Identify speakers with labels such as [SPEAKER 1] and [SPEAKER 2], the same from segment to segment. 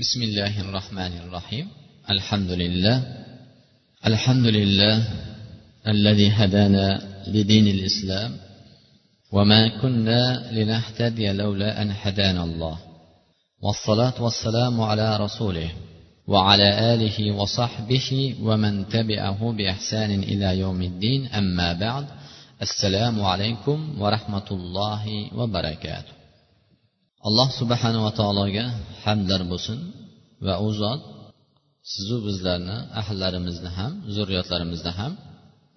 [SPEAKER 1] بسم الله الرحمن الرحيم الحمد لله الحمد لله الذي هدانا لدين الاسلام وما كنا لنهتدي لولا ان هدانا الله والصلاه والسلام على رسوله وعلى اله وصحبه ومن تبعه باحسان إلى يوم الدين اما بعد السلام عليكم ورحمه الله وبركاته alloh subhanava taologa hamdlar bo'lsin va u zot sizu bizlarni ahllarimizni ham zurriyotlarimizni ham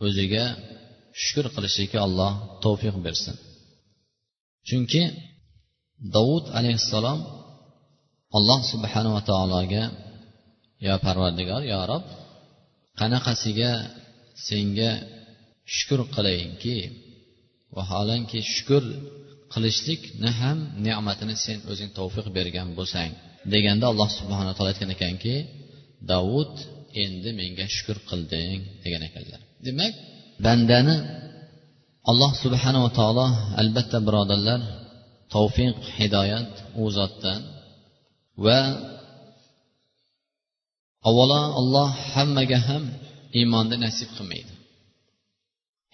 [SPEAKER 1] o'ziga shukur qilishlikka alloh tavfiq bersin. Chunki dovud alayhissalom alloh subhanava taologa yo parvardigor yo rob qanaqasiga senga shukur qilayinki vaholanki shukur qilishlikni ham ne'matini sen o'zing tavfiq bergan bo'lsang. Deganda alloh subhana taolo aytgan ekanki davud endi menga shukur qilding degan ekanlar. Demak bandani alloh subhanava taolo albatta birodarlar tavfiq hidoyat u zotdan va avvalo alloh hammaga ham iymonni nasib qilmaydi.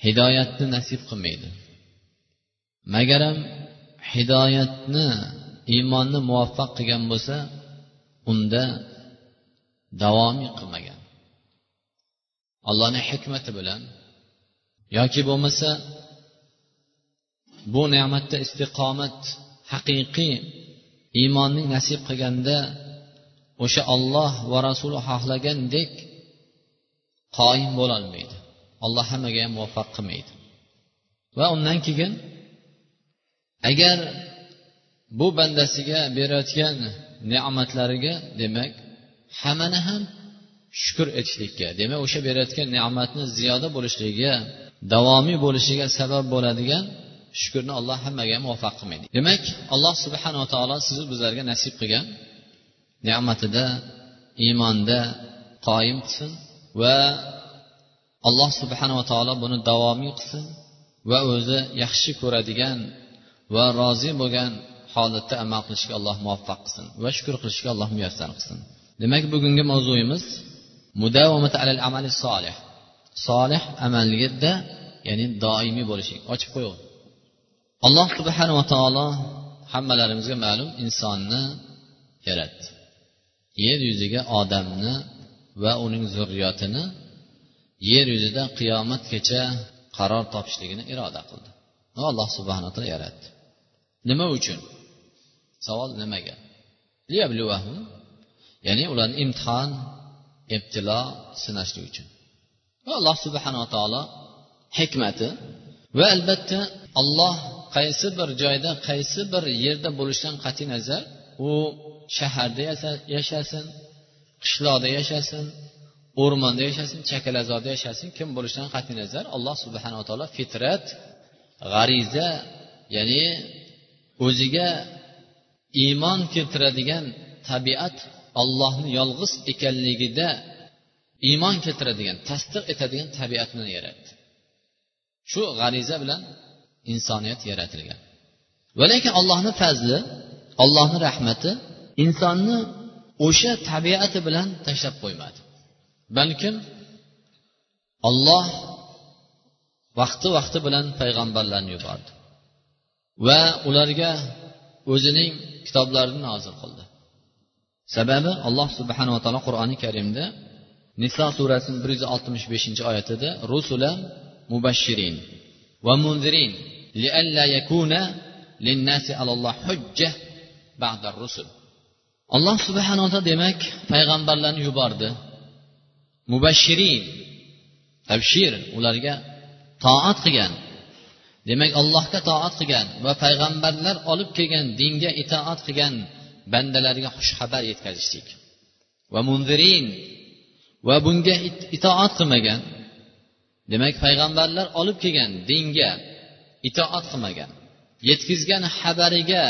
[SPEAKER 1] Hidoyatni nasib qilmaydi. Magaram hidoyatni iymonni muvaffaq qilgan bo'lsa unda davomiy qilmagan. Allohni hikmati bilan yoki bo'lmasa bu ne'matda istiqomat haqiqiy iymonning nasib qilganda o'sha olloh va rasuli xohlagandek qoyim bo'lolmaydi. Alloh hammaga ham muvaffaq qilmaydi. Va undan keyin agar bu bandasiga berayotgan ne'matlariga demak hammani ham shukur etishlikka demak o'sha berayotgan ne'matni ziyoda bo'lishligiga davomiy bo'lishiga sabab bo'ladigan shukurni alloh hammaga muvaffaq qilmaydi. Demak alloh subhanava taolo sizu bizlarga nasib qilgan ne'matida iymonda qoyim qilsin va alloh subhanava taolo buni davomiy qilsin va o'zi yaxshi ko'radigan va rozi bo'lgan holatda amal qilishga alloh muvaffaq qilsin va shukur qilishga alloh muyassar qilsin. Demak bugungi mavzuyimiz alal amali solih. Solih amalda ya'ni doimiy bo'lishlik ochib qo'ying. Alloh subhanava taolo hammalarimizga ma'lum insonni yaratdi. Yer yuziga odamni va uning zurriyotini yer yuzida qiyomatgacha qaror topishligini iroda qildi. Alloh subhanaa taolo yaratdi. Nima uchun? Savol nimaga? Ya'ni ularni imtihon ibtilo sinashlik uchun. Va alloh subhanava taolo hikmati. Va albatta alloh qaysi bir joyda qaysi bir yerda bo'lishidan qat'iy nazar u shaharda yashasin qishloqda yashasin o'rmonda yashasin chakalazorda yashasin kim bo'lishidan qat'iy nazar alloh subhanava taolo fitrat g'ariza ya'ni o'ziga iymon keltiradigan tabiat ollohni yolg'iz ekanligida iymon keltiradigan tasdiq etadigan tabiatni yaratdi. Shu g'ariza bilan insoniyat yaratilgan. Va lekin allohni fazli allohni rahmati insonni o'sha tabiati bilan tashlab qo'ymadi. Balkim olloh vaqti vaqti bilan payg'ambarlarni yubordi. Va ularga o'zining kitoblarini nozil qildi. Sababi alloh subhanava taolo qur'oni karimda niso surasini bir yuz oltmish beshinchi oyatida rusula mubashirin va munzirin lialla yakuna linnasi alalloh hujja ba'da rusul. Alloh subhanava taolo demak payg'ambarlarni yubordi. Mubashirin tabshir ularga toat qilgan demak allohga toat qilgan va payg'ambarlar olib kelgan dinga itoat qilgan bandalarga xushxabar yetkazishlik. Va munzirin va bunga itoat qilmagan demak payg'ambarlar olib kelgan dinga itoat qilmagan yetkazgan xabariga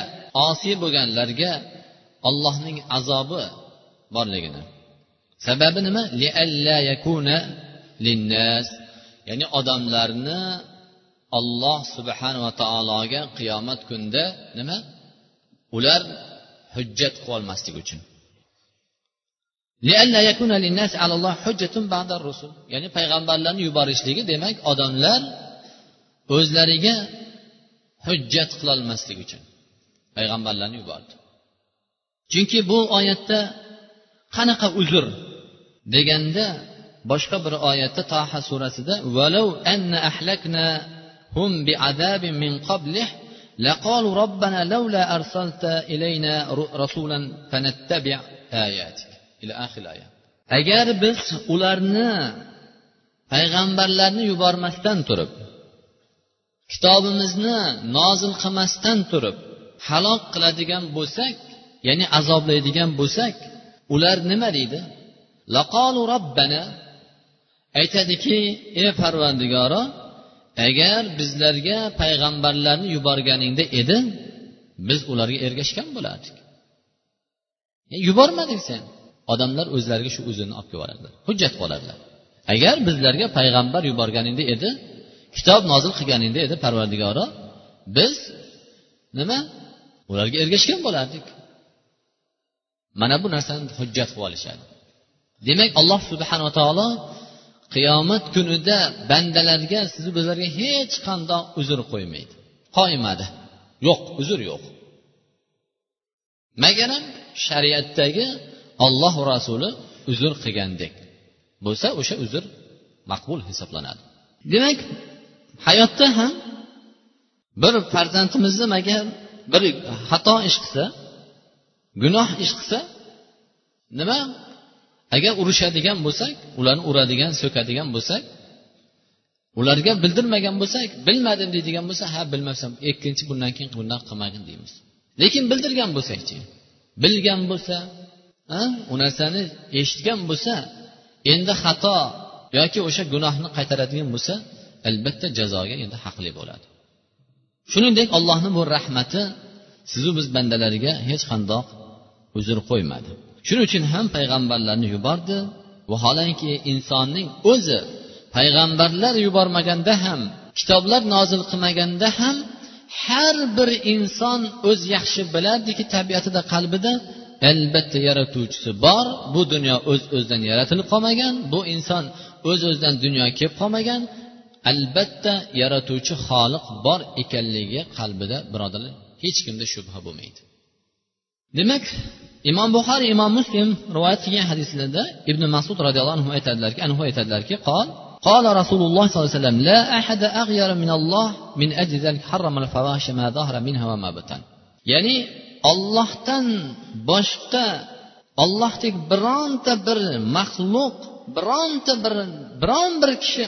[SPEAKER 1] osiy bo'lganlarga allohning azobi borligini. Sababi nima? Yakuna linnas. Ya'ni odamlarni olloh subhanava taologa qiyomat kunida nima? Ular hujjat qilolmaslik uchun. Ya'ni payg'ambarlarni yuborishligi demak odamlar o'zlariga hujjat qilolmaslik uchun payg'ambarlarni yubordi. Chunki bu oyatda qanaqa uzr deganda boshqa bir oyatda toha surasida valau anna ahlakna hum bi'adabin min qablih لقالوا ربنا لولا أرسلت إلينا رسولا فنتبع آياتك إلى آخر الآية agar biz ularni payg'ambarlarni yubormasdan turib kitobimizni nozil qilmasdan turib halok qiladigan bo'lsak ya'ni azoblaydigan bo'lsak ular nima deydi laqolu robbana aytadiki ey parvandigoro agar bizlarga payg'ambarlarni yuborganingda edi biz ularga ergashgan bo'lardik. E, yubormading sen. Odamlar o'zlariga shu o'zini olib kelib hujjat qiladilar agar bizlarga payg'ambar yuborganingda edi kitob nozil qilganingda edi parvardigoro biz nima? Ularga ergashgan bo'lardik. Mana bu narsani hujjat qilib olishadi. Demak alloh subhanava taolo qiyomat kunida bandalarga sizni bizlarga hech qandoq uzr qo'ymaydi. Qo'ymadi. Yo'q uzr yo'q. Maganam shariatdagi olloh rasuli uzr qilgandek. Bo'lsa o'sha uzr maqbul hisoblanadi. Demak hayotda ham bir farzandimizni agar bir xato ish qilsa gunoh ish qilsa nima agar urushadigan bo'lsak ularni uradigan so'kadigan bo'lsak ularga bildirmagan bo'lsak bilmadim deydigan bo'lsa ha bilmasam ikkinchi bundan keyin bundan qilmagin deymiz. Lekin bildirgan bo'lsakchi bilgan bo'lsa u narsani eshitgan bo'lsa endi xato yoki o'sha gunohni qaytaradigan bo'lsa albatta jazoga endi haqli bo'ladi. Shuningdek allohni bu rahmati sizu biz bandalariga hech qandoq uzr qo'ymadi. Shuning uchun ham payg'ambarlarni yubordi. Vaholanki insonning o'zi payg'ambarlar yubormaganda ham kitoblar nozil qilmaganda ham har bir inson o'zi yaxshi biladiki tabiatida qalbida albatta yaratuvchisi bor. Bu dunyo o'z öz o'zidan yaratilib qolmagan bu inson o'z öz o'zidan dunyoga kelib qolmagan. Albatta yaratuvchi xoliq bor ekanligiga qalbida birodarlar hech kimda shubha bo'lmaydi. Demak imom buxoriy imom muslim rivoyat qilgan hadislarda ibn masud roziyallohu anhu aytadilarki anhu aytadilarki qol قال رسول الله صلى الله عليه وسلم لا أحد أغير من الله من أجل ذلك حرم الفواحش ما ظهر منها وما بطن ya'ni ollohdan boshqa ollohdek bironta bir maxluq bironta bir biron bir kishi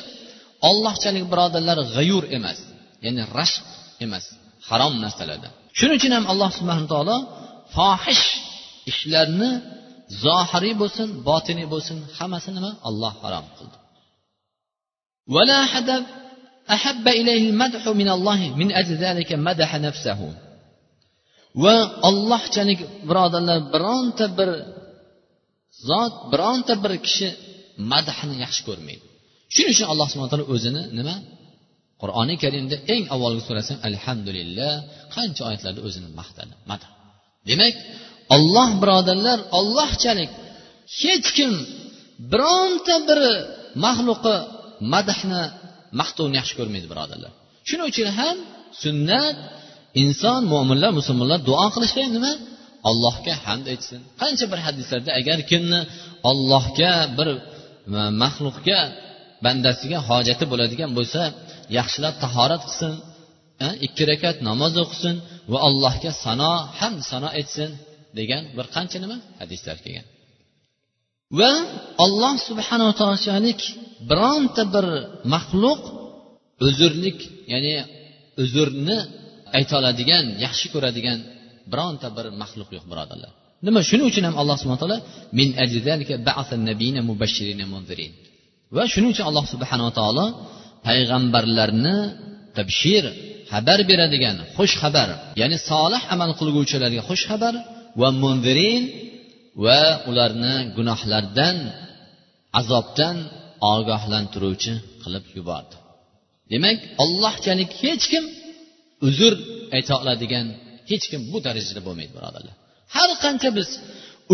[SPEAKER 1] ollohchalik birodarlar g'ayur emas ya'ni rashq emas harom narsalarda shuning uchun ham alloh subhana taolo fohish ishlarni zohiriy bo'lsin botiniy bo'lsin hammasi nima olloh harom qildi أحب إليه المدح من الله من أجل ذلك مدح نفسه va ollohchalik birodarlar bironta bir zot bironta bir kishi madhni yaxshi ko'rmaydi shuning uchun alloh subhana taolo o'zini nima qur'oni karimda eng avvalgi surasi alhamdulillah qancha oyatlarda o'zini maqtadi madh demak olloh birodarlar ollohchalik hech kim bironta bir maxluqi madhni maqtovni yaxshi ko'rmaydi birodarlar. Shuning uchun ham sunnat inson mo'minlar musulmonlar duo qilishda nima? Allohga hamd aytsin. Qancha bir hadislarda agar kimni ollohga bir e, maxluqga bandasiga hojati bo'ladigan bo'lsa yaxshilab tahorat qilsin e, ikki rakat namoz o'qisin va allohga sano hamd sano aytsin. Degan bir qancha nima hadislar kelgan. Va alloh subhanava taolochalik bironta bir maxluq uzrlik ya'ni uzrni ayta oladigan yaxshi ko'radigan bironta bir maxluq yo'q birodarlar. Nima shuning uchun ham alloh subhana taolo min va shuning uchun alloh subhanava taolo payg'ambarlarni tabshir xabar beradigan xush xabar ya'ni solih amal qilguvchilarga xush xabar va mundirin va ularni gunohlardan azobdan ogohlantiruvchi qilib yubordi. Demak ollohchalik hech kim uzr ayta oladigan hech kim bu darajada bo'lmaydi birodarlar. Har qancha biz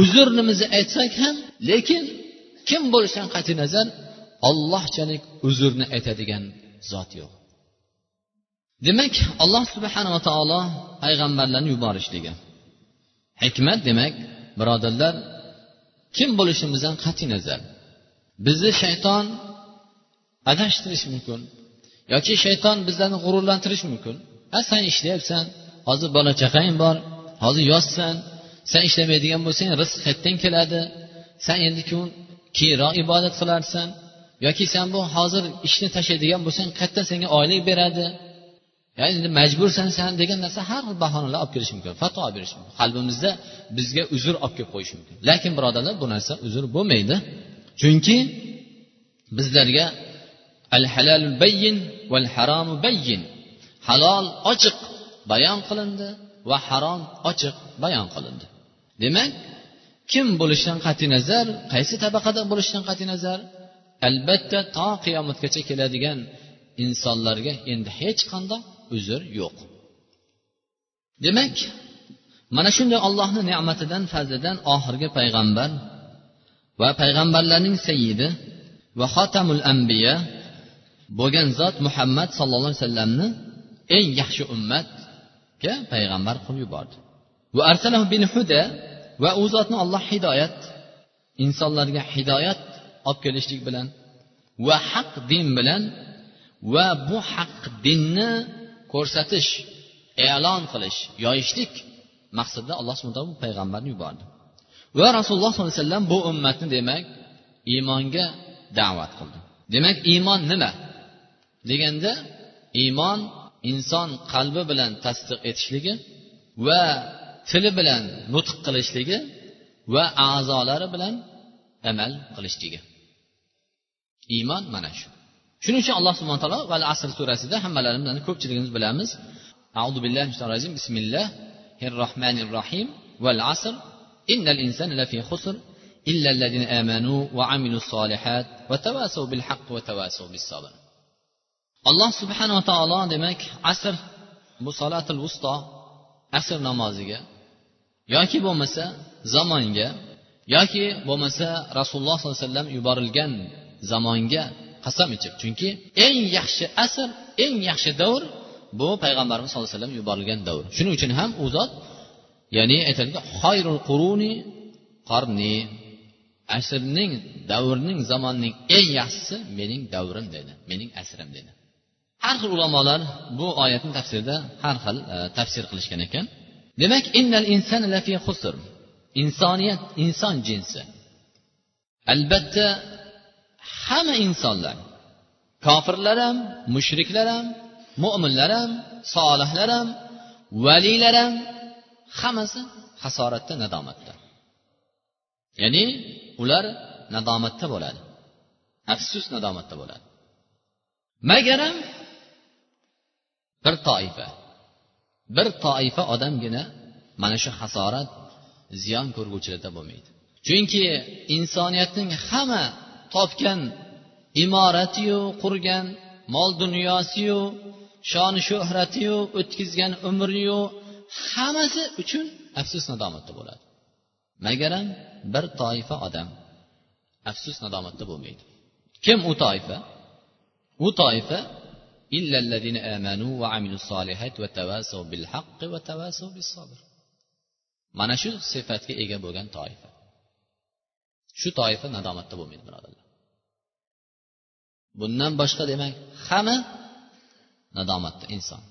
[SPEAKER 1] uzrnimizni aytsak ham lekin kim bo'lishidan qat'iy nazar ollohchalik uzrni aytadigan zot yo'q. Demak alloh subhanava taolo payg'ambarlarni yuborishligi hikmat demak birodarlar kim bo'lishimizdan qat'iy nazar. Bizni shayton adashtirishi mumkin yoki shayton bizlarni g'ururlantirishi mumkin. Ha san ishlayapsan hozir bola chaqang bor hozir yozsan san ishlamaydigan bo'lsang rizq qayerdan keladi. San endi keyinroq ibodat qilarsan yoki sen bu hozir ishni tashlaydigan bo'lsang qayerdan senga oylik beradi. Ya'ni endi majbursan san degan narsa har xil bahonalar olib kelishi mumkin fatvo olib berishi mumkin. Qalbimizda bizga uzr olib kelib qo'yishi mumkin. Lekin birodarlar bu narsa uzr bo'lmaydi. Chunki bizlarga al halalul bayyin val haromu bayyin. Halol ochiq bayon qilindi va harom ochiq bayon qilindi. Demak kim bo'lishidan qat'iy nazar qaysi tabaqada bo'lishidan qat'iy nazar? Albatta to qiyomatgacha keladigan insonlarga endi hech qanday uzr yo'q. Demak mana shunday ollohni ne'matidan fazlidan oxirgi payg'ambar va payg'ambarlarning sayyidi va xotamul ambiya bo'lgan zot muhammad sallallohu alayhi vasallamni eng yaxshi ummatga payg'ambar qilib yubordi. Va arsalahu bin huda va u zotni olloh hidoyat insonlarga hidoyat olib kelishlik bilan va haq din bilan va bu haq dinni ko'rsatish e'lon qilish yoyishlik maqsadida alloh subhana taolo bu payg'ambarni yubordi. Va rasululloh sollallohu alayhi vasallam bu ummatni demak iymonga da'vat qildi. Demak iymon nima? Deganda iymon inson qalbi bilan tasdiq etishligi va tili bilan nutq qilishligi va a'zolari bilan amal qilishligi iymon mana shu. shuning uchun alloh subhana taolo val asr surasida hammalarimiz ko'pchiligimiz bilamiz. Audu billahi rajim bismillahir rohmanir rohim val asr innal insana lafi husr illa allazina amanu va amilus solihat va tavasav bil haqq va tavasav bis sabr alloh subhanava taolo demak asr bu solatil vusto asr namoziga yoki bo'lmasa zamonga yoki bo'lmasa rasululloh sollallohu alayhi vasallam yuborilgan zamonga qasam ichib. Chunki eng yaxshi asr eng yaxshi davr bu payg'ambarimiz sallallohu alayhi vasallam yuborilgan davr. Shuning uchun ham u zot ya'ni aytadiki xoyrul quruni qarni. Asrning davrning zamonning eng yaxshisi mening davrim dedi mening asrim dedi. Har xil ulamolar bu oyatni tafsirida har xil e, tafsir qilishgan ekan. Demak innal insan lafi husr insoniyat inson jinsi. Albatta hamma insonlar. Kofirlar ham mushriklar ham mo'minlar ham solihlar ham valiylar ham hammasi hasoratda nadomatda. Ya'ni ular nadomatda bo'ladi. Afsus nadomatda bo'ladi. Magaram bir toifa bir toifa odamgina mana shu hasorat ziyon ko'rguvchilarda bo'lmaydi. Chunki insoniyatning hamma topgan imoratiyu qurgan mol dunyosiyu shoni shuhratiyu o'tkazgan umriyu hammasi uchun afsus nadomatda bo'ladi. Magaram bir toifa odam afsus nadomatda bo'lmaydi. Kim u toifa? U toifa mana shu sifatga ega bo'lgan toifa. Shu toifa nadomatda bo'lmaydi birodarlar. Bundan boshqa demak hamma nadomatda inson.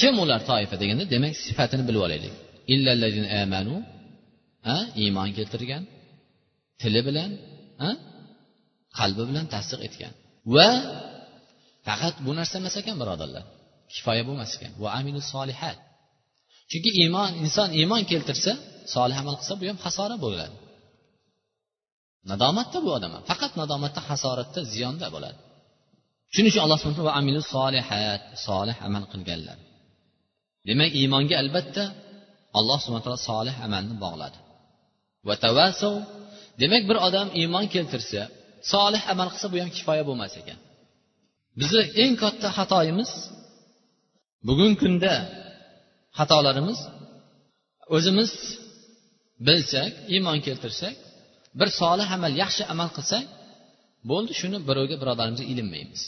[SPEAKER 1] Kim ular toifa deganda demak sifatini bilib olaylik. Amanu iymon keltirgan tili bilan qalbi bilan tasdiq etgan. Va faqat bu narsa emas ekan birodarlar. Kifoya bo'lmas ekan. Va aminu solihat. Chunki iymon inson iymon keltirsa solih amal qilsa bu ham hasora bo'ladi. Nadomatda bu odam faqat nadomatda hasoratda ziyonda bo'ladi. Shuning uchun alloh subhanahu va amilu solihat solih amal qilganlar. Demak iymonga albatta alloh subhana taolo solih amalni bog'ladi. Va tavasov demak bir odam iymon keltirsa solih amal qilsa bu ham kifoya bo'lmas ekan. Bizni eng katta xatoyimiz bugungi kunda xatolarimiz o'zimiz bilsak iymon keltirsak bir solih amal yaxshi amal qilsak bo'ldi shuni birovga birodarimizga ilinmaymiz.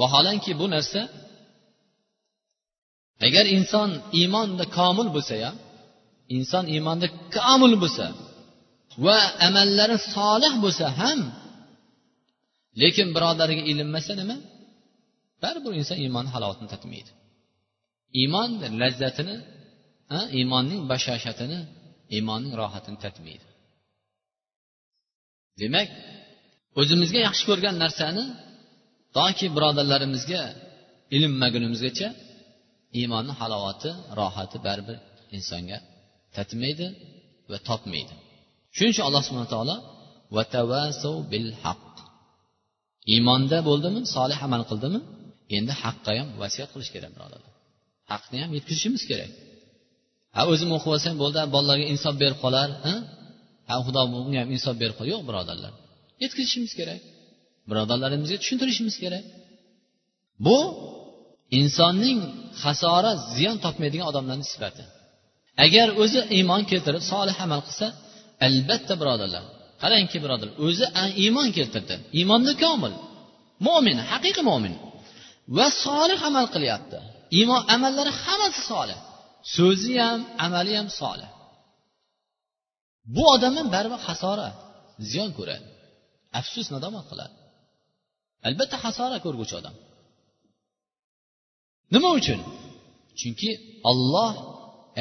[SPEAKER 1] Vaholanki bu narsa agar inson iymonda komil bo'lsa ham inson iymonda komil bo'lsa va amallari solih bo'lsa ham lekin birodariga ilinmasa nima? Baribir inson iymonni halovatini tatmaydi. Iymon lazzatini iymonning bashoshatini iymonning rohatini tatmaydi. Demak o'zimizga yaxshi ko'rgan narsani toki birodarlarimizga ilinmagunimizgacha iymonni halovati rohati baribir insonga tatmaydi va topmaydi. Shuning uchun alloh subhana taolo bil haq iymonda bo'ldimi solih amal qildimi? Endi haqqa ham vasiyat qilish kerak birodarlar haqni ham yetkazishimiz kerak. Ha o'zim o'qib olsam bo'ldi bolalarga insof berib qolar ha xudo bunga ham insof berib qo'y yo'q birodarlar. Yetkazishimiz kerak. Birodarlarimizga tushuntirishimiz kerak. Bu insonning hasora ziyon topmaydigan odamlarni sifati. Agar o'zi iymon keltirib solih amal qilsa albatta birodarlar qarangki birodar o'zi iymon keltirdi. Iymonni komil. Mo'min haqiqiy mo'min va solih amal qilyapti. Iymon amallari hammasi solih. So'zi ham amali ham solih. Bu odam ham baribir hasora ziyon ko'radi. Afsus nadomat qiladi. Albatta hasora ko'rguvchi odam. Nima uchun? Chunki olloh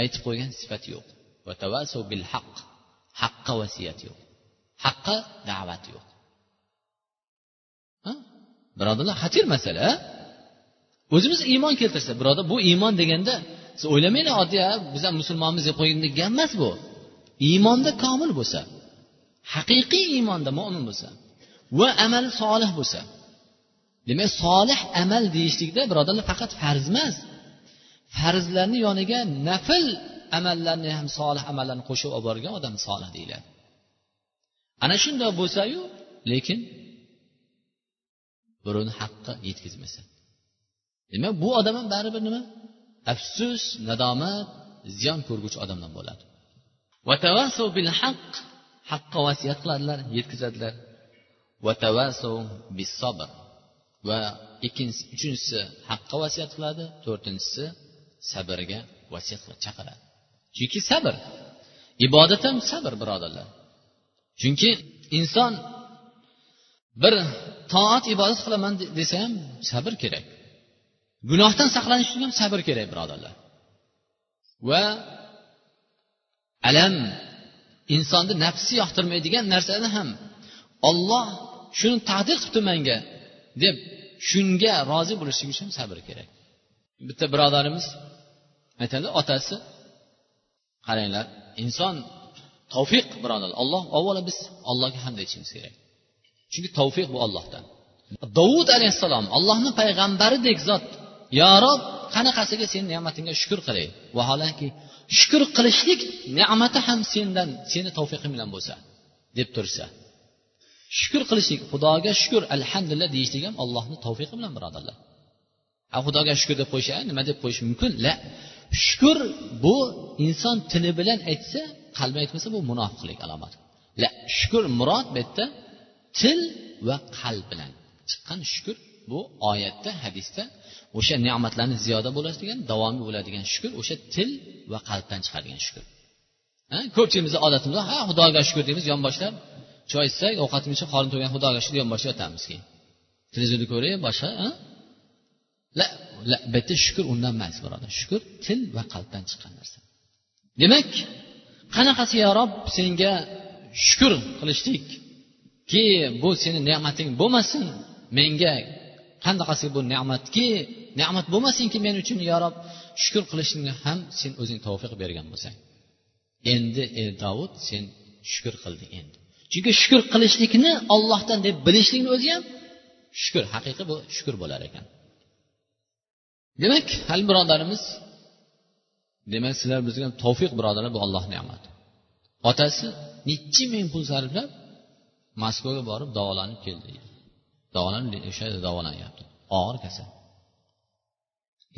[SPEAKER 1] aytib qo'ygan sifat yo'q. Bil haq haqqa vasiyat yo'q. Haqqa da'vat yo'q. Birodarlar xatir masala o'zimiz iymon keltirsa birodar bu iymon deganda siz o'ylamanglar oddiy biz ham musulmonmiz deb qo'ygan gap emas bu. Iymonda komil bo'lsa haqiqiy iymonda mo'min bo'lsa va amali solih bo'lsa demak solih amal deyishlikda birodarlar faqat farz emas. Farzlarni yoniga nafl amallarni ham solih amallarni qo'shib olib borgan odam solih deyiladi. Ana shundoq bo'lsayu lekin birovni haqqi yetkazmasa. Demak bu odam ham baribir nima? Afsus nadomat ziyon ko'rguvchi odamdan bo'ladi. Bil haq haqqa vasiyat qiladilar yetkazadilar. bis sabr va ikkinchisi uchinchisi haqqa vasiyat qiladi to'rtinchisi sabrga vasiyat qiladi chaqiradi. Chunki sabr ibodat ham sabr birodarlar. Chunki inson bir toat ibodat qilaman desa ham sabr kerak. Gunohdan saqlanish uchun ham sabr kerak birodarlar. Va alam insonni nafsi yoqtirmaydigan narsani ham olloh shuni taqdir qilibdi manga deb shunga rozi bo'lishlik uchun sabr kerak. Bitta birodarimiz aytadi otasi qaranglar inson tavfiq birodarlar alloh avvalo biz allohga hamd aytishimiz kerak. Chunki tavfiq bu ollohdan dovud alayhissalom allohni payg'ambaridek zot. Yo rob qanaqasiga seni ne'matingga shukur qilay? Vaholanki shukur qilishlik ne'mati ham sendan seni tavfiqing bilan bo'lsa deb tursa. Shukur qilishlik xudoga shukur alhamdulillah deyishlik ham allohni tavfiqi bilan birodarlar. A xudoga shukur deb qo'yish nima deb qo'yish mumkin? La shukur bu inson tili bilan aytsa qalbi aytmasa bu munofiqlik alomati la shukur murod bu yerda til va qalb bilan. Chiqqan shukur bu oyatda hadisda o'sha ne'matlarni ziyoda bo'ladi degan davomiy bo'ladigan shukur o'sha til va qalbdan chiqadigan shukur ko'pchilimizni odatimiz ha xudoga shukur deymiz yonboshlab choy ichsak ovqatimiz ichib qorin to'ygan xudoga shukur yonboshlab yotamiz keyin. Televizorni ko'ray boshqa la la bu yerda shukur undan emas birodar. Shukur til va qalbdan chiqqan narsa. Demak qanaqasi yo rob senga shukur qilishlikki bu seni ne'mating bo'lmasin menga qanaqasi bu ne'matki ne'mat bo'lmasinki men uchun yo rob. Shukur qilishni ham sen o'zing tavfiq bergan bo'lsang. Endi ey davud sen shukur qilding endi. Chunki shukur qilishlikni ollohdan deb bilishlikni o'zi ham shukur haqiqiy bu shukur bo'lar ekan. Demak hali birodarimiz demak sizlar bizga tavfiq birodarlar bu olloh ne'mati. Otasi nechi ming pul sarflab moskvaga borib davolanib keldi. Davolanib o'sha davolanyapti og'ir kasal.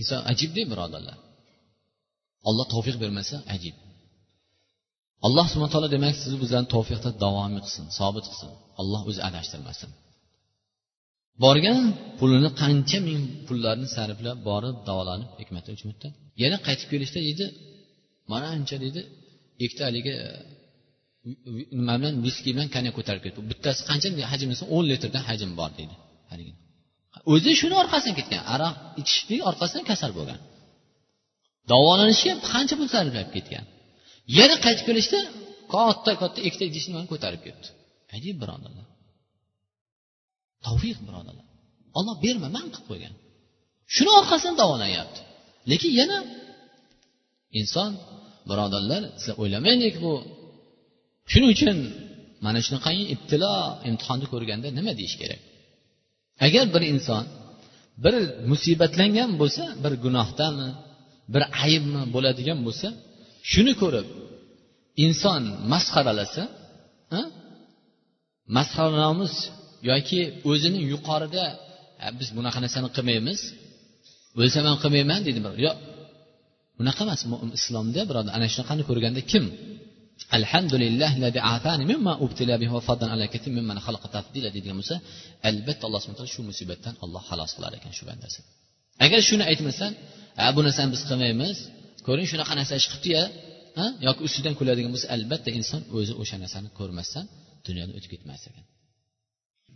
[SPEAKER 1] Inson ajibda birodarlar olloh tavfiq bermasa ajib alloh subhana taolo demak sizni bizlarni tavfiqda davomiy qilsin sobit qilsin alloh o'zi adashtirmasin borgan pulini qancha ming pullarni sarflab borib davolanib hikmati uchunda yana qaytib kelishda deydi mana ancha deydi ikkita haligi nima bilan viski bilan konyak ko'tarib ketdi bittasi qancha hajm desa o'n litrdan hajm bor deydi haligi o'zi shuni orqasidan ketgan. Aroq ichishlik orqasidan kasal bo'lgan. Davolanishga qancha pul sarflab ketgan? Yana qaytib kelishda katta katta ikkita idishni ko'tarib ketdi. Ajib birodarlar. Tavfiq birodarlar. Olloh berma man qilib qo'ygan. Shuni orqasidan davolanyapti lekin yana inson birodarlar siz o'ylamanglik bu. Shuning uchun mana shunaqangi ibtilo imtihonni ko'rganda nima deyish kerak? Agar bir inson bir musibatlangan bo'lsa bir gunohdami bir aybmi bo'ladigan bo'lsa shuni ko'rib inson masxaralasa masxaranomus yoki o'zini yuqorida biz bunaqa narsani qilmaymiz o'lsam ham qilmayman deydi. Yo'q bunaqa emas islomda birodar ana shunaqani ko'rganda kim deydigan bo'lsa albatta alloh subhana taolo shu musibatdan alloh xalos qilar ekan shu bandasi. Agar shuni aytmasdan bu narsani biz qilmaymiz ko'ring shunaqa narsa ish qilibdiya yoki ustidan kuladigan bo'lsa albatta inson o'zi o'sha narsani ko'rmasdan dunyodan o'tib ketmas ekan.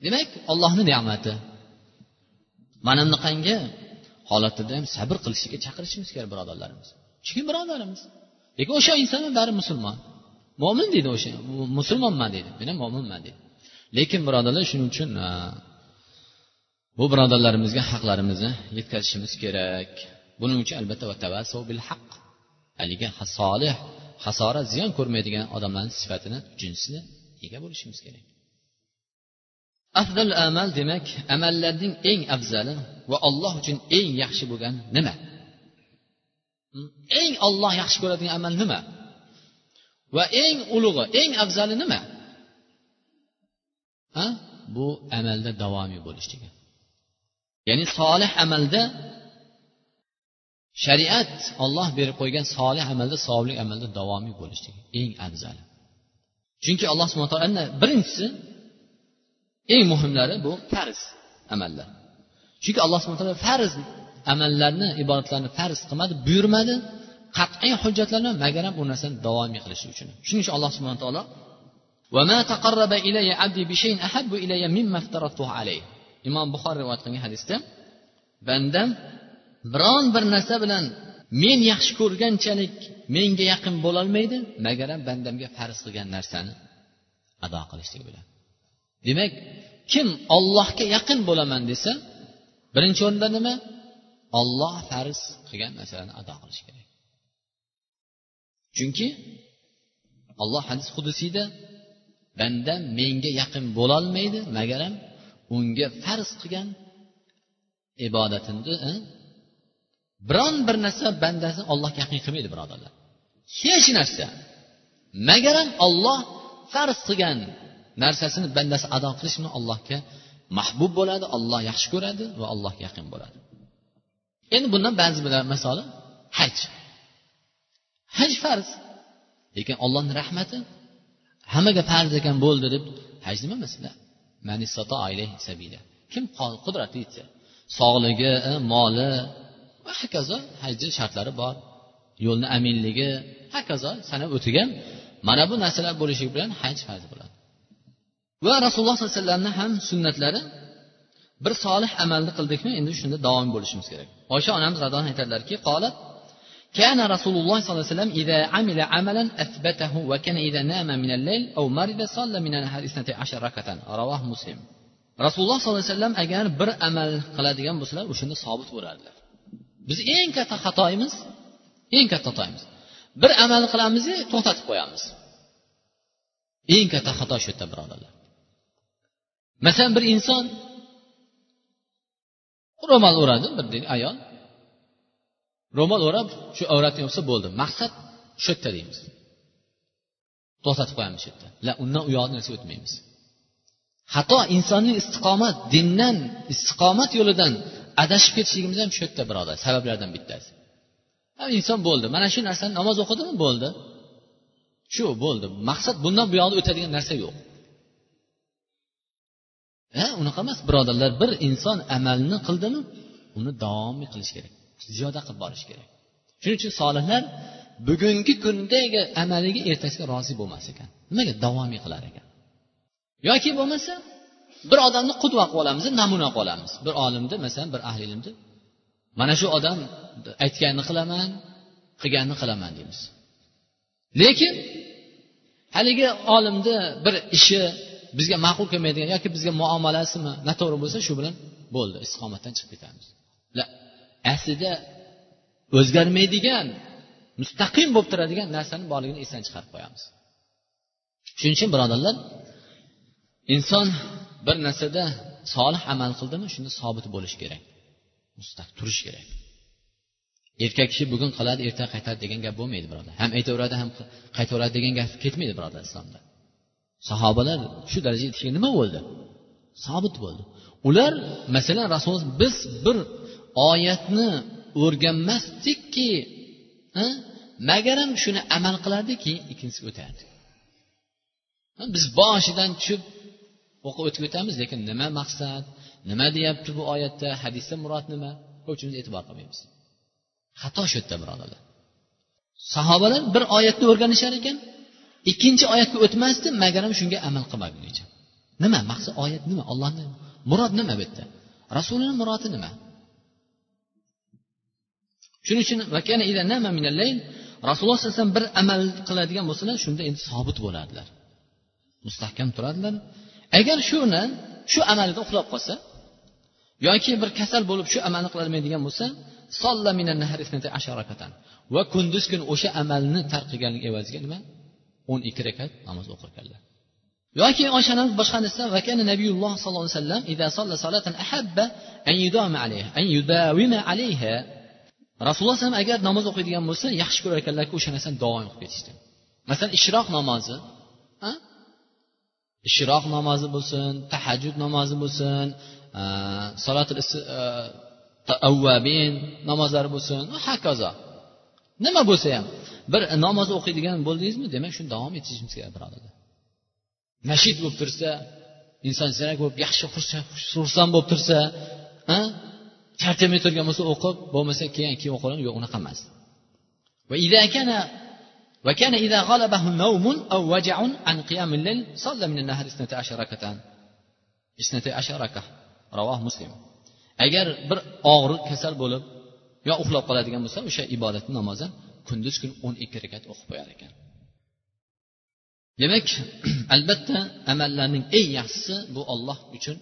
[SPEAKER 1] Demak ollohni ne'mati. Mana bunaqangi holatlarda ham sabr qilishga chaqirishimiz kerak birodarlarimiz. Chunki birodarimiz lekin o'sha inson bari musulmon. Mo'min deydi o'sha musulmonman deydi. Men ham mo'minman deydi. Lekin birodarlar shuning uchun bu birodarlarimizga haqlarimizni yetkazishimiz kerak. Buning uchun albatta bil haq. Haligi solih hasorat ziyon ko'rmaydigan odamlarni sifatini jinsini ega bo'lishimiz kerak. Afzal amal demak amallarning eng afzali va alloh uchun eng yaxshi bo'lgan nima? Eng olloh yaxshi ko'radigan amal nima? Va eng ulug'i eng afzali nima? Ha? Bu amalda davomiy bo'lishligi ya'ni solih amalda shariat olloh berib qo'ygan solih amalda savobli amalda davomiy bo'lishligi eng afzali. Chunki alloh subhana taolo birinchisi eng muhimlari bu farz amallar. Chunki alloh subhana taolo farz amallarni ibodatlarni farz qilmadi buyurmadi. Qat'iy hujjatlar bilan magaram bu narsani davomiy qilish uchun. Shuning uchun alloh subhana taolo imom buxoriy rivoyat qilgan hadisda bandam biron bir narsa bilan men yaxshi ko'rganchalik menga yaqin bo'lolmaydi magaram bandamga farz qilgan narsani ado qilishlik bilan demak kim ollohga yaqin bo'laman desa birinchi o'rinda nima? Olloh farz qilgan narsalarni ado qilish kerak. Chunki alloh hadis hudusiyda banda menga yaqin bo'lolmaydi magaram unga farz qilgan ibodatimni eh, biron bir narsa bandasini ollohga yaqin qilmaydi birodarlar. Hech narsa. Magaram olloh farz qilgan narsasini bandasi ado qilish bilan allohga mahbub bo'ladi olloh yaxshi ko'radi va allohga yaqin bo'ladi. Endi bundan ba'zi bilan misoli haj haj farz. Lekin ollohni rahmati hammaga farz ekan bo'ldi deb haj nima masala kim qudrati yetsa sog'ligi e, moli va hokazo hajni shartlari bor. Yo'lni aminligi hokazo sanab o'tgan mana bu narsalar bo'lishi bilan haj farz bo'ladi. Va rasululloh sollallohu alayhi vasallamni ham sunnatlari bir solih amalni qildikmi endi shunda davom bo'lishimiz kerak. Oysha onamiz radon aytadilarki qolat كان رسول الله صلى الله عليه وسلم إذا عمل عملا أثبته وكان إذا نام من الليل أو مرض صلى من النهار اثنتي عشر ركعة رواه مسلم rasululloh sollallohu alayhi vasallam agar bir amal qiladigan bo'lsalar o'shanda sobit bo'ladilar biz eng katta xatoyimiz eng katta xatoyimiz bir amal qilamiz to'xtatib qo'yamiz eng katta xato shu yerda birodarlar masalan bir inson ro'mol o'radi bir ayol ro'mol o'rab shu avratni yopsa bo'ldi. Maqsad shu yerda deymiz. To'xtatib qo'yamiz shu yerda. La undan u yoqqa o'tmaymiz. Xato insonning istiqomat dindan istiqomat yo'lidan adashib ketishligimiz ham shu yerda birodar. Sabablardan bittasi. Inson bo'ldi. Mana shu narsani namoz o'qidimi? Bo'ldi. Shu bo'ldi. Maqsad bundan bu yoqda o'tadigan narsa yo'q. Ha unaqa emas birodarlar. Bir inson amalni qildimi uni davomiy qilish kerak. Ziyoda qilib borish kerak. Shuning uchun solihlar bugungi kundagi amaliga ertasiga rozi bo'lmas ekan. Nimaga? Davomiy qilar ekan. Yoki bo'lmasa bir odamni qudva qilib olamiz namuna qilib olamiz. Bir olimni masalan bir ahli ilmni mana shu odam aytganini qilaman qilganini qilaman deymiz. Lekin haligi olimni bir ishi bizga ma'qul kelmaydigan yoki bizga muomalasimi noto'g'ri bo'lsa shu bilan bo'ldi istiqomatdan chiqib ketamiz. Aslida o'zgarmaydigan mustaqim bo'lib turadigan narsani borligini esdan chiqarib qo'yamiz. Shuning uchun birodarlar inson bir narsada solih amal qildimi shunda sobit bo'lishi kerak mustaq turish kerak. Erkak kishi bugun qiladi ertaga qaytadi degan gap bo'lmaydi birodar. Ham aytaveradi ham qaytaveradi degan gap ketmaydi birodar islomda. Sahobalar shu darajaga yetishgan nima bo'ldi? Sobit bo'ldi. Ular masalan rasululloh biz bir oyatni o'rganmasdikki magaram shuni amal qilardik keyin ikkinchisiga o'tardik biz boshidan tushib o'qib o'tib o'tamiz lekin nima maqsad nima deyapti bu oyatda hadisda murod nima? Ko'pchimiz e'tibor qilmaymiz. Xato shu yerda birodarlar sahobalar bir oyatni o'rganishar ekan ikkinchi oyatga o'tmasdi magaram shunga amal qilmagunicha. Nima? Maqsad oyat nima? Ollohni murod nima bu yerda? Rasulini murodi nima? Shuning uchun rasululloh sallallohu alayhi vasallam bir amal qiladigan bo'lsalar shunda endi sobit bo'ladilar mustahkam turadilar agar shuni shu amalida uxlab qolsa yoki bir kasal bo'lib shu amalni qilolmaydigan bo'lsa va kunduz kuni o'sha amalni tark qilganlik evaziga nima? o'n ikki rakat namoz o'qirkanlar yoki oshani boshqa hadisda vakana nabiyulloh sollallohu alayhi vasallam rasululloh alayhi agar namoz o'qiydigan bo'lsa yaxshi ko'rar ekanlarki o'sha narsani davom o'qib ketishdi. Masalan ishroq namozi ishroq namozi bo'lsin tahajjud namozi bo'lsin e, salotil e, avvabin namozlari bo'lsin va hokazo. Nima bo'lsa ham bir namoz o'qiydigan bo'ldingizmi demak shuni davom etishimiz kerak birodarlar. Nashid bo'lib tursa inson zirak bo'lib yaxshi xursand bo'lib tursa charchamay turgan bo'lsa o'qib bo'lmasa keyin keyin o'qilaman yo'q unaqa emas وكان إذا غلبه نوم أو وجع عن قيام الليل صلى من النهار اثنتي عشر ركعة اثنتي عشر ركعة رواه مسلم agar bir og'riq kasal bo'lib yo uxlab qoladigan bo'lsa o'sha ibodatni namozi kunduz kun o'n ikki rakat o'qib qo'yar ekan demak albatta amallarning eng yaxshisi bu olloh uchun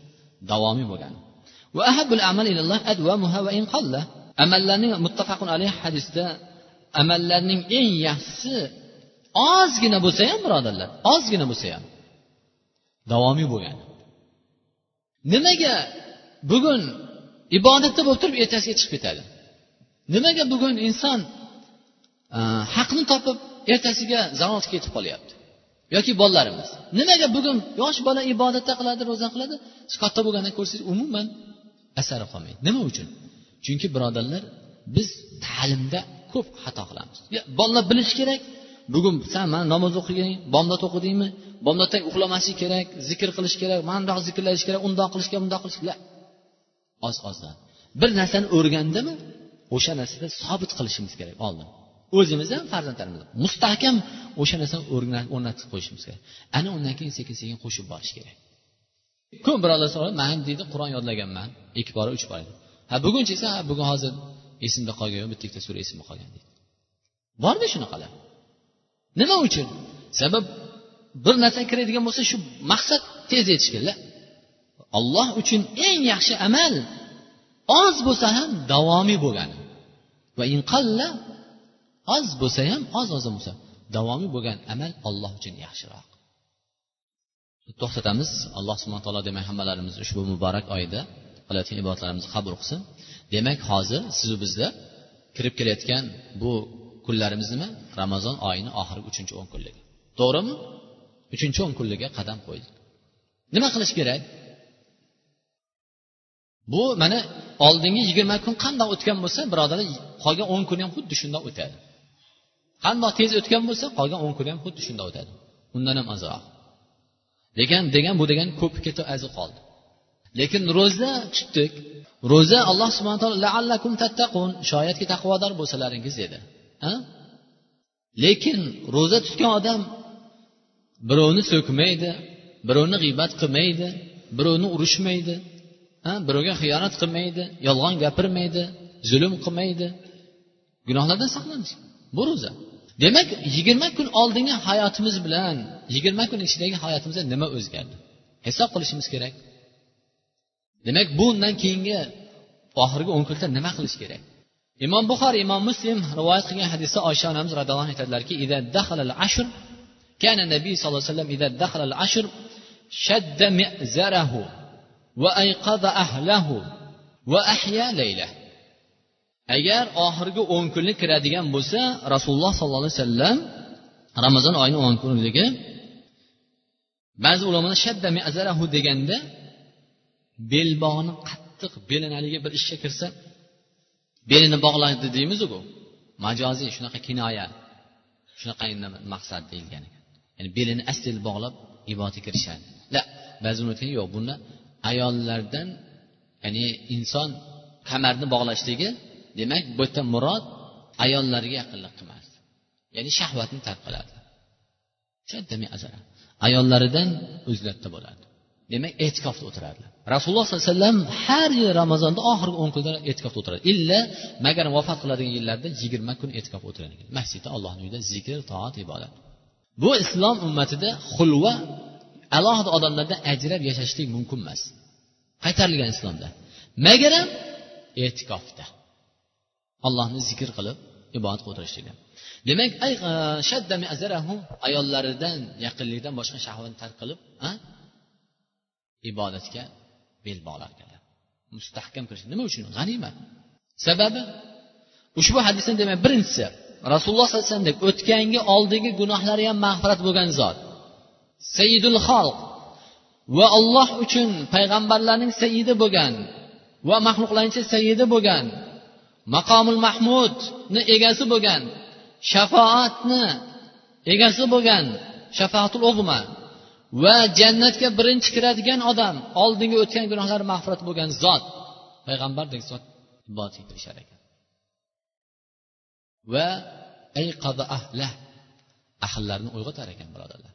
[SPEAKER 1] davomiy Bo'lgan amallarning muttafaqun alayhi hadisda amallarning eng yaxshisi ozgina bo'lsa ham birodarlar ozgina bo'lsa ham davomiy bo'lgan. Nimaga bugun ibodatda bo'lib turib ertasiga chiqib ketadi? Nimaga bugun inson haqni topib ertasiga zalolga ketib qolyapti? Yoki bolalarimiz nimaga bugun yosh bola ibodatda qiladi ro'za qiladi? Katta bo'lgandan ko'rsangiz umuman asari qolmaydi. Nima uchun? Chunki birodarlar biz ta'limda ko'p xato qilamiz. Bolalar bilishi kerak bugun san mana namoz o'qigin bomdod o'qidingmi bomdoddan uxlamaslik kerak zikr qilish kerak mandoq zikrlash kerak undoq qilish kerak bundoq qilish kerak. Oz ozdan bir narsani o'rgandimi o'sha narsada sobit qilishimiz kerak oldin. O'zimiz ham farzandlarimiz. Mustahkam o'sha narsani o'rnatib qo'yishimiz kerak. Ana undan keyin sekin sekin qo'shib borish kerak. Ko'p birodarlar so'radi man deydi qur'on yodlaganman. Ikki bora uch bora. Ha bugunchi esa ha bugun hozir esimda qolgan yo'q bitta ikkita sura esimda qolgan deydi. Borda shunaqalar? Nima uchun? Sabab bir narsa kiradigan bo'lsa shu maqsad tez yetishganlar. Alloh olloh uchun eng yaxshi amal oz bo'lsa ham davomiy bo'lgani. Va inqalla oz bo'lsa ham oz oz bo'lsa davomiy bo'lgan amal olloh uchun yaxshiroq. To'xtatamiz. Alloh subhana taolo demak hammalarimiz ushbu muborak oyda qilayotgan ibodatlarimizni qabul qilsin. Demak hozir sizu bizda kirib kelayotgan bu kunlarimiz nima? Ramazon oyini oxirgi uchinchi o'n kunligi. To'g'rimi? Uchinchi o'n kunligiga qadam qo'ydik. Nima qilish kerak? Bu mana oldingi yigirma kun qandoq o'tgan bo'lsa birodarlar qolgan o'n kun ham xuddi shundoq o'tadi. Qandoq tez o'tgan bo'lsa qolgan o'n kuni ham xuddi shunday o'tadi. Undan ham ozroq. Lekin degan bu degan ko'p ketib azi qoldi. Lekin ro'za tutdik ro'za alloh subhana taolo laallakum tattaqun shoyatki taqvodor bo'lsalaringiz dedi ha? Lekin ro'za tutgan odam birovni so'kmaydi birovni g'iybat qilmaydi birovni urushmaydi birovga xiyonat qilmaydi yolg'on gapirmaydi zulm qilmaydi. Gunohlardan saqlanish bu ro'za. demak yigirma kun oldingi hayotimiz bilan yigirma kun ichidagi hayotimizda nima o'zgardi? Hisob qilishimiz kerak. Demak bundan keyingi oxirgi o'n kunda nima qilish kerak? Imom buxoriy imom muslim rivoyat qilgan hadisda oysha onamiz roziyallohu anhu aytadilarki ashr kana nabiy sallallohu alayhi vasallam ida dakhala al ashr shadda mi'zarahu va ayqada ahlahu va agar oxirgi o'n kunlik kiradigan bo'lsa rasululloh sollallohu alayhi vasallam ramazon oyini o'n kunligi ba'zi ulamolar shadda azarahu deganda belbog'ni qattiq belini haligi bir ishga kirsa belini bog'laydi deymizu bu majoziy shunaqa kinoya shunaqa maqsad deyilgan ekan. Ya'ni belini asl bog'lab ibodatga kirishadi. La ba'zi aytgan yo'q buni ayollardan ya'ni inson kamarni bog'lashligi demak bu yerda murod ayollarga yaqinlik qilmasdi ya'ni shahvatni tark qiladi. Ayollaridan o'zlarida bo'ladi. Demak e'tikofda o'tiradilar rasululloh sollallohu alayhi vasallam har yil ramazonda oxirgi o'n kunda e'tikofda o'tiradi. Illa magar vafot qiladigan yillarda yigirma kun e'tikofda o'tirgan ekan masjidda allohni uyida zikr toat ibodat. Bu islom ummatida xulva alohida odamlardan ajrab yashashlik mumkin emas. Qaytarilgan islomda. Magaram e'tikofda allohni zikr qilib ibodat qilib o'tirishligi demak e, ayollaridan yaqinlikdan boshqa shahvatni tark qilib ibodatga bel bog'lar ekanlar mustahkam kirish nima uchun? G'animat. Sababi? Ushbu hadisni demak birinchisi rasululloh sallallohu alayhi vasallam o'tgangi oldingi gunohlari ham mag'firat bo'lgan zot. Sayyidul xalq. Va olloh uchun payg'ambarlarning sayidi bo'lgan va maxluqlarning sayidi bo'lgan maqomul mahmudni egasi bo'lgan shafoatni egasi bo'lgan shafaatul ug'ma va jannatga birinchi kiradigan odam oldingi o'tgan gunohlari mag'firat bo'lgan zot payg'ambardek zot ibodat qilishar ekan. Va ahlah ahllarni uyg'otar ekan birodarlar.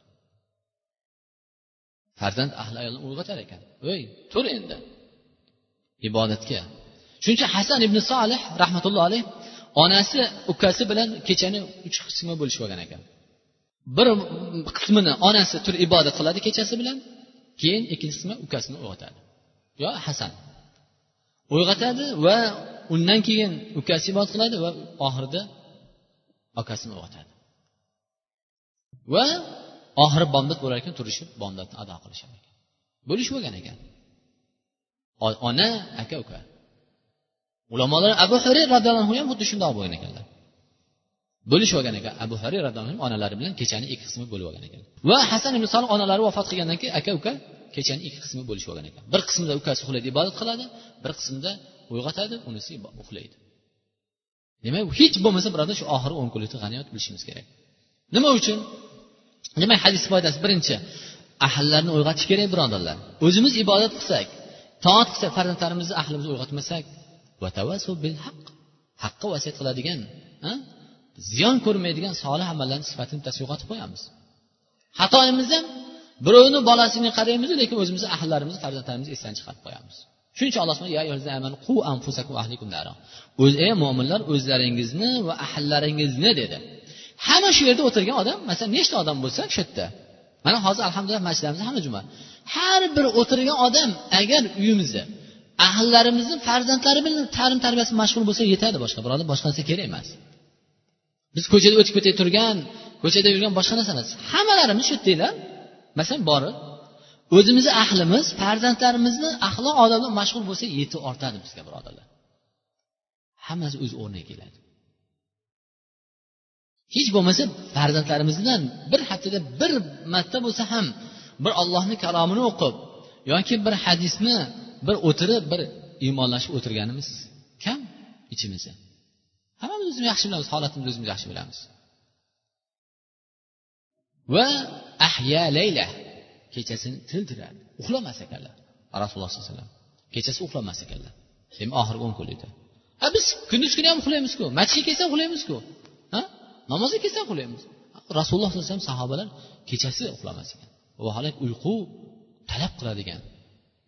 [SPEAKER 1] Farzand ahli ayolni uyg'otar ekan. Ey tur endi ibodatga. Shuning uchun hasan ibn solih rahmatulloh alayh onasi ukasi bilan kechani uch qismga bo'lishib olgan ekan. Bir qismini onasi turib ibodat qiladi kechasi bilan keyin ikkinchi qismi ukasini uyg'otadi. Yo hasan. Uyg'otadi va undan keyin ukasi ibodat qiladi va oxirida akasini uyg'otadi. Va oxiri bomdod bo'lar ekan turishib bomdodni ado qilishar ekan. Bo'lishib bo'lgan ekan. Ona aka uka. Ulamolar abu hurir roziyallohu anhu ham xuddi shundoq bo'lgan ekanlar. Bo'lishib olgan ekan abu hurir roziyallohu onalari bilan kechani ikki qismi bo'lib olgan ekan. Va hasan ibn solih onalari vafot qilgandan keyin aka uka kechani ikki qismi bo'lishib olgan ekan. Bir qismida ukasi uxlaydi ibodat qiladi bir qismida uyg'otadi unisi uxlaydi demak hech bo'lmasa birodar shu oxirgi o'n kunlikni g'aniyat bilishimiz kerak. Nima uchun? Demak hadis foydasi. Birinchi ahllarni uyg'otish kerak birodarlar. O'zimiz ibodat qilsak toat qilsak farzandlarimizni ahlimizni uyg'otmasak haqqa vasiyat qiladigan ziyon ko'rmaydigan solih amallarni sifatini tasvir yo'qotib qo'yamiz. Xatoyimiz ham birovni bolasiga qaraymiz lekin o'zimizni ahllarimizni farzandlarimizni esdan chiqarib qo'yamiz. Shuning uchun alloh o'z ey mo'minlar o'zlaringizni va ahllaringizni dedi. Hamma shu yerda o'tirgan odam masalan nechta odam bo'lsa shu yerda. Mana hozir alhamdulillah masjidimizda hamma juma. Har bir o'tirgan odam agar uyimizda ahllarimizni farzandlari bilan ta'lim tarbiyasi mashg'ul bo'lsa yetadi boshqa birodar boshqa narsa kerak emas. Biz ko'chada o'tib ketay turgan ko'chada yurgan boshqa narsa emas hammalarimiz shu yerdanglar masalan borib o'zimizni ahlimiz farzandlarimizni axloq odob bilan mashg'ul bo'lsa yetib ortadi bizga birodarlar. Hammasi o'z o'rniga keladi. Hech bo'lmasa farzandlarimizdan bir haftada bir marta bo'lsa ham bir ollohni kalomini o'qib yoki bir hadisni bir o'tirib bir iymonlashib o'tirganimiz kam ichimizda. Hammamiz o'zimiz yaxshi bilamiz holatimizni o'zimiz yaxshi bilamiz. Va ahya layla kechasini tildiradi. Uxlamas ekanlar rasululloh sallallohu alayhi vasallam. Kechasi uxlamas ekanlar. Demak oxirgi o'n kunlikda a biz kunduz kuni ham uxlaymizku masjidga kelsa uxlaymizku. Ha? Namozga kelsa uxlaymiz. Rasululloh sallallohu alayhi vasallam sahobalar kechasi uxlamas ekan. Vaholanki uyqu talab qiladigan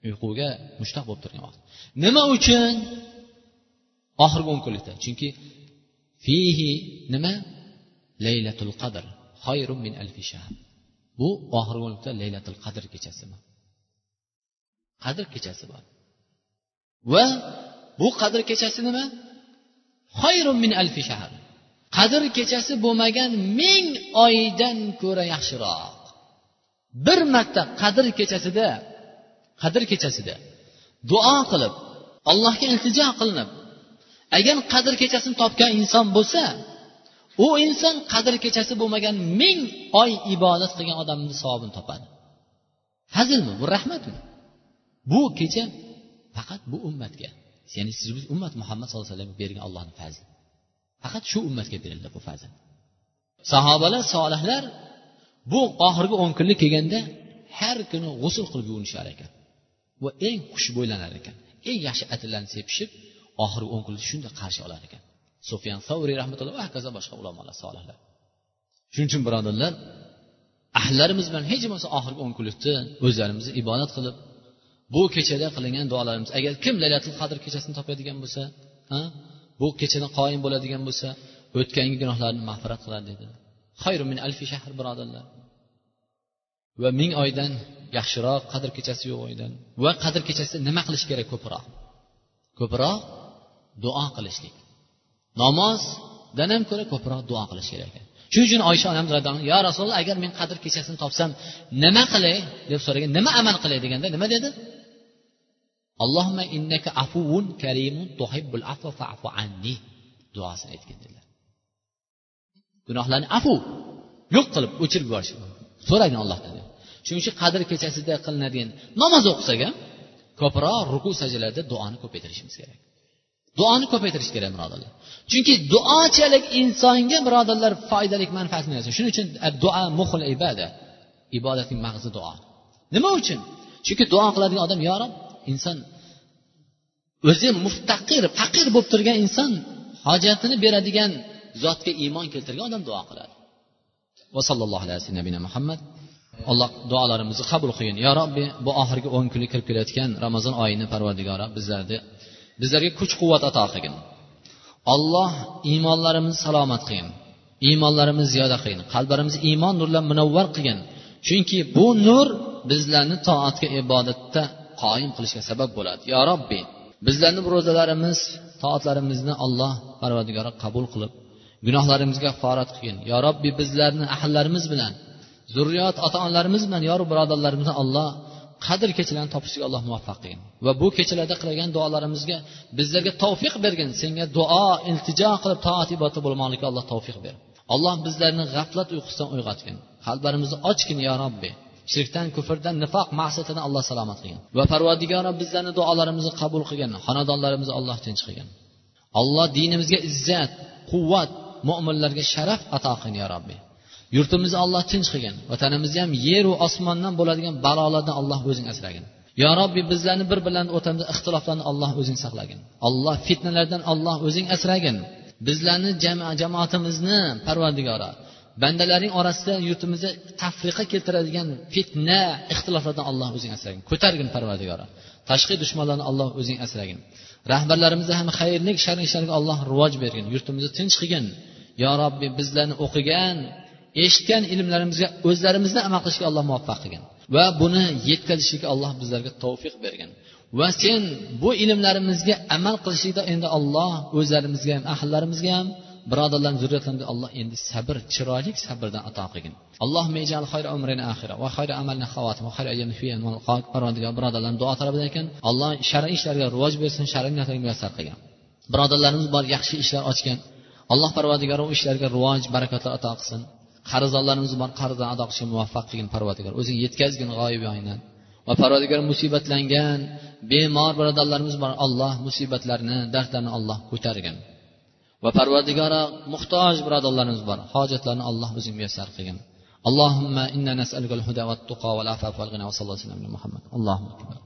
[SPEAKER 1] uyquga mushtaq bo'lib turgan vaqt. Nima uchun? Oxirgi o'n kunlikda. Chunki fihi nima? Laylatul qadr. Xayrun min alfi shahr. Bu oxirgi o'nlikda laylatul qadr kechasi qadr kechasi bor. Va bu qadr kechasi nima? Xayrun min alfi shahr. Qadr kechasi bo'lmagan ming oydan ko'ra yaxshiroq. Bir marta qadr kechasida qadr kechasida. Duo qilib allohga iltijo qilinib agar qadr kechasini topgan inson bo'lsa u inson qadr kechasi bo'lmagan ming oy ibodat qilgan odamni savobini topadi. Hazilmi? Bu rahmatmi? Bu kecha faqat bu ummatga ya'ni siz biz ummat muhammad sallallohu alayhi vasallamga bergan allohni fazli. Faqat shu ummatga berildi bu fazl. Sahobalar solihlar bu oxirgi o'n kunlik kelganda har kuni g'usul qilib yuvinishar ekan va eng xushbo'ylanar ekan. Eng yaxshi atirlarni sepishib oxirgi o'n kunni shunday qarshi olar ekan. Sufyan savriy rahmatulloh va hokazo boshqa ulamolar solihlar. Shuning uchun birodarlar ahllarimiz bilan hech bo'lmasa oxirgi o'n kunlikda o'zlarimizni ibodat qilib bu kechada qilingan duolarimiz agar kim laylatul qadr kechasini topadigan bo'lsa ha bu kechada qoyim bo'ladigan bo'lsa o'tgangi gunohlarini mag'firat qiladi dedi. Xayru min alfi shahr birodarlar. Va ming oydan yaxshiroq qadr kechasi yo'q oydan va qadr kechasida nima qilish kerak ko'proq? Ko'proq duo qilishlik. Namozdan ham ko'ra ko'proq duo qilish kerak. Ekan shuning uchun oysha onamiz radhiyallohu yo rasululloh agar men qadr kechasini topsam nima qilay? deb so'ragan nima amal qilay? deganda nima? dedi. Allohimma innaka afuvun karimun tuhibbul afva fa'fu anni duosini aytgin dedilar. Gunohlarni afu yo'q qilib o'chirib yuborish so'ragan allohdan shuning uchun qadr kechasida qilinadigan namoz o'qisak ham ko'proq ruku sajdalarda duoni ko'paytirishimiz kerak. Duoni ko'paytirish kerak birodarlar. Chunki duochalik insonga birodarlar foydali manfaatli narsa shuning uchun duo muhul ibada ibodatning mag'zi duo. Nima uchun? Chunki duo qiladigan odam yo rob inson o'zi muftaqir faqir bo'lib turgan inson hojatini beradigan zotga iymon keltirgan odam duo qiladi. Va sallallohu alayhi muhammad alloh duolarimizni qabul qilgin. Yo robbi bu oxirgi o'n kunlik kirib kelayotgan ramazon oyini parvardigora bizlarni bizlarga kuch quvvat ato qilgin. Olloh iymonlarimizni salomat qilgin. Iymonlarimizni ziyoda qilgin. Qalblarimizni iymon nurlar munavvar qilgin. Chunki bu nur bizlarni toatga ibodatda qoyim qilishga sabab bo'ladi. Yo robbi bizlarni ro'zalarimiz toatlarimizni alloh parvardigori qabul qilib gunohlarimizga farat qilgin. Yo robbi bizlarni ahllarimiz bilan zurriyot ota onalarimiz bilan yoru birodarlarimizni alloh qadr kechalarni topishga alloh muvaffaq qilgin. Va bu kechalarda qilgan duolarimizga bizlarga tavfiq bergin. Senga duo iltijo qilib toat ibodatda bo'lmoqlikka alloh tavfiq ber alloh bizlarni g'aflat uyqusidan uyg'otgin. Qalblarimizni ochgin yo robbi. Shirkdan kufrdan nifoq maqsadidan alloh salomat qilgin. Va parvadigoro bizlarni duolarimizni qabul qilgin. Xonadonlarimizni alloh tinch qilgin. Alloh dinimizga izzat quvvat mo'minlarga sharaf ato qilgin yo robbiy yurtimizni alloh tinch qilgin. Vatanimizni ham yeru osmondan bo'ladigan balolardan alloh o'zing asragin. Yo robbiy bizlarni bir bilan o'rtamizda ixtiloflarni alloh o'zing saqlagin. Alloh fitnalardan alloh o'zing asragin. Bizlarni jamoatimizni parvardigora bandalaring orasida yurtimizda tafriqa keltiradigan fitna ixtiloflardan alloh o'zing asragin. Ko'targin parvardigora. Tashqi dushmanlarni alloh o'zing asragin. Rahbarlarimizni ham xayrlik sharli ishlarga alloh rivoj bergin. Yurtimizni tinch qilgin. Yo robbiy bizlarni o'qigan eshitgan ilmlarimizga o'zlarimizni amal qilishga alloh muvaffaq qilgin. Va buni yetkazishlikka alloh bizlarga tavfiq bergin. Va sen bu ilmlarimizga amal qilishlikda endi olloh o'zlarimizga ham ahillarimizga ham birodarlarni zurriyatlarimizga alloh endi sabr chiroyli sabrdan ato qilgin. Allohumma ijal xayra umrina axira va xayra amalna xavatim va xayra parvardigor birodarlarim duo talab ekan. Alloh shar'iy ishlarga rivoj bersin shar'iy narsalarga muyassar qilgan birodarlarimiz bor yaxshi ishlar ochgan alloh parvardigori u ishlarga rivoj barakatlar ato qilsin. qarzdorlarimiz bor qarzdan ado qilishga muvaffaq qilgin parvardigor o'zing yetkazgin g'oyib yoyingdan va parvardigor musibatlangan bemor birodarlarimiz bor alloh musibatlarni dardlarni alloh ko'targin va parvardigora muhtoj birodarlarimiz bor hojatlarni alloh o'zing muyassar qilgin اللهم إنا نسألك الهدى والتقى والعفاف والغنى وصلى الله عليه وسلم محمد اللهم